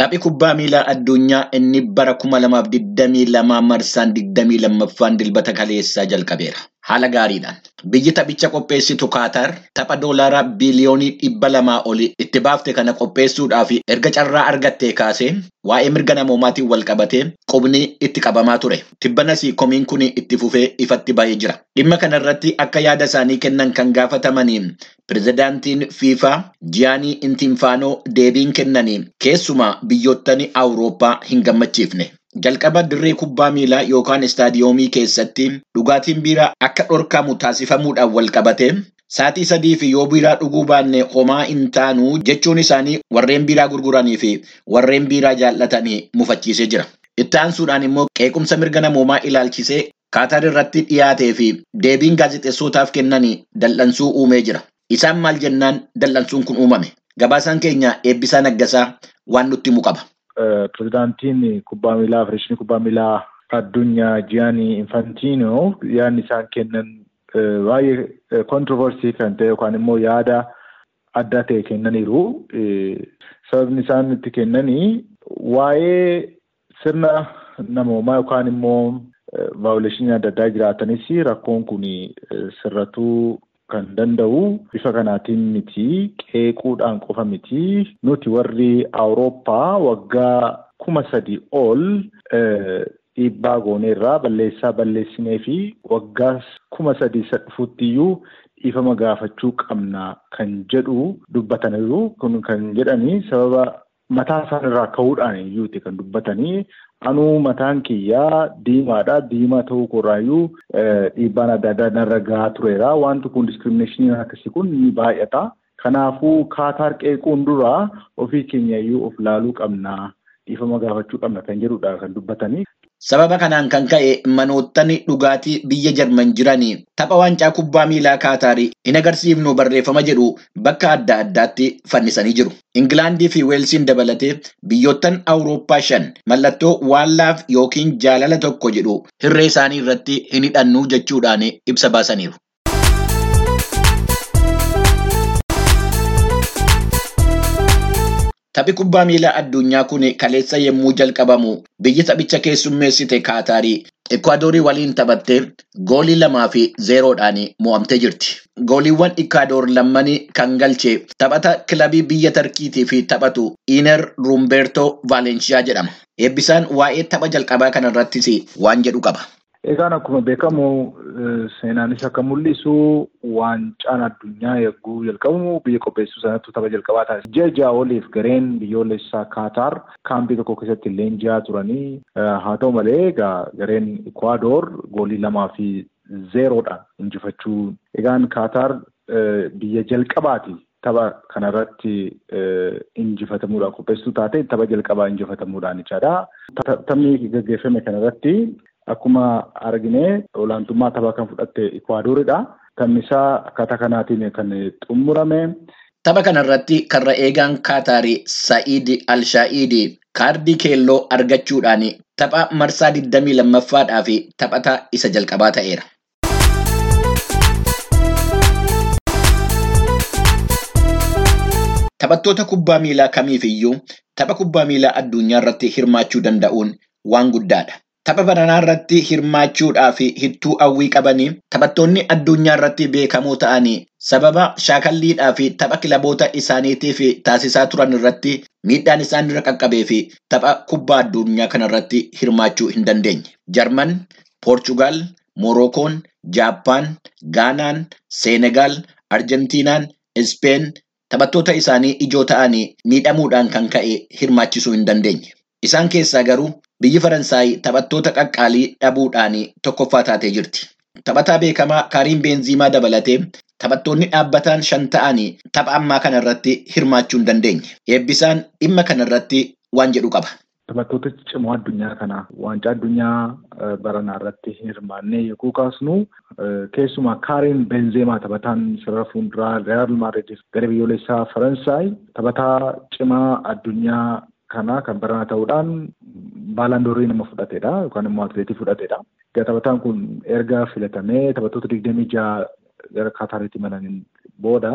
Taphi kubbaa miilaa addunyaa inni bara kuma lamaaf digdamii lamaa marsaan digdamii lammaffaan dilbata kaleessaa jalqabeera. Haala gaariidhaan. Biyyi taphicha qopheessitu Kaatar tapha doolaaraa biliyoonii dhibba lamaa olii itti baafte kana qopheessuudhaaf erga carraa argattee kaasee waa'ee mirga namoomaatiin wal qabatee qubni itti qabamaa ture. Tibbanas komiin kun itti fufee ifatti bahee jira. Dhimma kanarratti akka yaada isaanii kennan kan gaafatamaniin pirezidaantiin FIFA Jiyaanii Intiinfaanoo deebiin kennanii keessumaa biyyoottan Awurooppaa hin gammachiifne. Jalqaba dirree kubbaa miilaa yookaan istaadiyoomii keessatti dhugaatiin biiraa akka dhorkamu taasifamuudhaan wal qabatee sa'aatii sadii fi yoo biiraa dhuguu baanne homaa hin taanu jechuun isaanii warreen biiraa gurguranii fi warreen biiraa jaallatanii mufachiisee jira. Itti aansuudhaan immoo qeequmsa mirga namoomaa ilaalchisee Kaatar irratti dhiyaatee fi deebiin gaazexeessootaaf kennanii dal'ansuu uumee jira. Isaan maal jennaan dal'ansuun kun uumame? Gabaasaan keenya eebbisaa naggasaa waan nutti himu qaba. Pirezidaantiin kubbaa miilaa Federeeshinii kubbaa miilaa addunyaa Jiyaanii Infantiinoo yaadni isaan kennan baay'ee kontiroversii kan ta'e yookaan immoo yaada adda ta'e kennaniiru. Sababni isaan itti kennanii waa'ee sirna namoomaa yookaan immoo vaawuleeshinii adda addaa jiraatanis rakkoon kun sirratuu kan danda'u bifa kanaatiin miti qeequudhaan qofa miti. Nuti warri awurooppaa waggaa kuma sadii ol dhiibbaa gooneerraa balleessaa balleessinee fi waggaa kuma sadii dhufuutti iyyuu dhiifama gaafachuu qabna kan jedhu dubbataniiru. Kun kan jedhanii sababa mataa isaan irraa ka'uudhaan iyyuuti kan dubbatanii anuu mataan kiyyaa diimaadha diimaa ta'uu koorraayyuu dhiibbaan adda addaa narra gahaa tureera. Wanti kun diskirimineshiniin akkasii kun ni baay'ata. Kanaafuu kaataar qeequun dura ofii keenya iyyuu of laaluu qabna. Dhiifama gaafachuu qabna kan jedhudha kan dubbatanii. Sababa kanaan kan ka'e manoottan dhugaatii biyya Jarman jiranii tapha waancaa kubbaa miilaa Kaataarii hin agarsiifnu barreeffama jedhu bakka adda addaatti fannisanii jiru. Ingilaandii fi Weelsiin dabalatee biyyoottan Awurooppaa shan mallattoo waallaaf yookiin jaalala tokko jedhu hirree isaanii irratti hin hidhannu jechuudhaan ibsa baasaniiru. Taphi kubbaa miilaa addunyaa kun kaleessa yommuu jalqabamu biyyi taphicha keessummeessite Kaataarii Ikwaadoorii waliin taphattee goolii lamaa fi zeeroodhaan mo'amtee jirti. Gooliiwwan Ikaadoor lammanii kan galche taphata kilabii biyya Tarkiitii fi taphatu Iiner Rumbeertoo Vaalenshiyaa jedhama. Eebbisaan waa'ee tapha jalqabaa kanarrattis waan jedhu qaba. Egaan akkuma beekamu seenaanis akka mul'isu waancaan addunyaa yogguu jalqabamu biyya qopheessuu sanattu tapha jalqabaa taasisa. Ji'a ja'a oliif gareen biyyoolessaa Kaataar kaampii tokko keessatti leenji'aa turanii haa ta'u malee egaa gareen Ikwaador goolii lamaa fi zeeroodhaan injifachuu. Egaan Kaataar biyya jalqabaati tapha kanarratti injifatamuudhaan qopheessituu taate tapha jalqabaa injifatamuudhaan jechaadha. Taphni gaggeeffame kanarratti Akkuma argine olaantummaa taphaa kan fudhatte Ikwaadoridha. Taphni isaa akkaataa kanaatiin kan xumurame. Tapha kanarratti karra eegaan Kaataarii Sa'iid Alshaa'id kaardii keelloo argachuudhaan tapha marsaa 22ffaadhaaf taphataa isa jalqabaa ta'eera. Taphattoota kubbaa miilaa kamiifiyyuu tapha kubbaa miilaa addunyaa irratti hirmaachuu danda'uun waan guddaadha. Tapha baranaa irratti hirmaachuudhaaf hittuu hawwii qabanii taphattoonni addunyaa irratti beekamoo ta'anii sababa shaakalliidhaa fi tapha kilaboota isaaniitiif taasisaa turan irratti miidhaan isaan irra qaqqabee fi tapha kubbaa addunyaa kanarratti hirmaachuu hin dandeenye. Jarman, Poorchugaal, Morookoon, Jaappaan, Gaanaan, Seenegaal, Arjentiinaan, Ispeen taphattoota isaanii ijoo ta'anii miidhamuudhaan kan ka'e hirmaachisuu hin dandeenye. Isaan keessaa garuu biyyi Faransaay taphattoota qaqqaalii dhabuudhaan tokkoffaa taatee jirti. Taphataa beekamaa Kaariin Beenziimaa dabalatee taphattoonni dhaabbataan shan ta'anii tapha ammaa kanarratti hirmaachuu hin dandeenye. Eebbisaan dhimma kanarratti waan jedhu qaba. Taphattoota cimoo addunyaa kana waancaa addunyaa baranaa irratti hirmaannee yogguu kaasnu keessumaa Kaariin Benzeemaa taphataan sarara fuulduraa Real Madrid gara biyyoolessaa Faransaay taphataa cimaa addunyaa kana kan baranaa ta'uudhaan baalandoorii nama fudhatedha yookaan immoo atileetii fudhatedha. Taphataan kun erga filatamee taphattoota digdamii jaha gara Kaataaritti imalaniin booda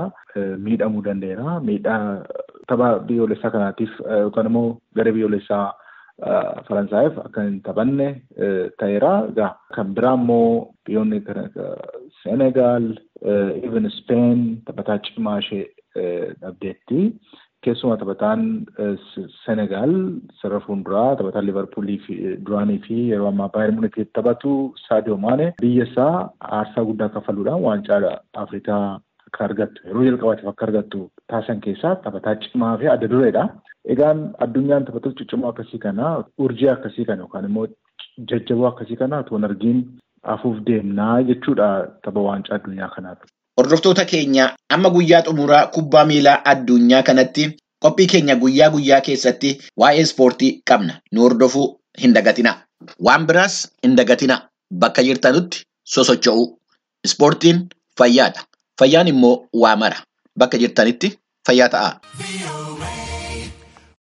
miidhamuu danda'eera. Miidhaa tapha biyyoolessaa kanaatiif yookaan immoo garee biyyoolessaa Faransaayif akka hin taphanne ta'eera. Kan biraa immoo biyyoonni Senegaal, even Spain taphataa cimaa ishee dhabdeetti. Keessumaa taphataan Senegaal sarara fuulduraa taphataan Liverpoolii fi duraanii fi yeroo ammaa Baayern Muunikiif taphatu Saadio Maane biyya isaa aarsaa guddaa kaffaluudhaan waancaa Afrikaa akka argattu yeroo jalqabaatiif akka argattu taasisan keessaa taphataa cimaa fi adda dureedha. Egaan addunyaan taphattoota ciccimoo akkasii kana urjii akkasii kana yookaan immoo jajjaboo akkasii kana otoo hin argiin hafuuf deemnaa jechuudha tapha waancaa addunyaa kanaaf. Hordoftoota keenya amma guyyaa xumuraa kubbaa miilaa addunyaa kanatti qophii keenya guyyaa guyyaa keessatti waa'ee ispoortii qabna. Nu hordofuu hin dagatina. Waan biraas hin dagatina. Bakka jirtanutti sosocho'uu. Ispoortiin fayyaadha. Fayyaan immoo waa mara. Bakka jirtanitti fayyaa ta'a.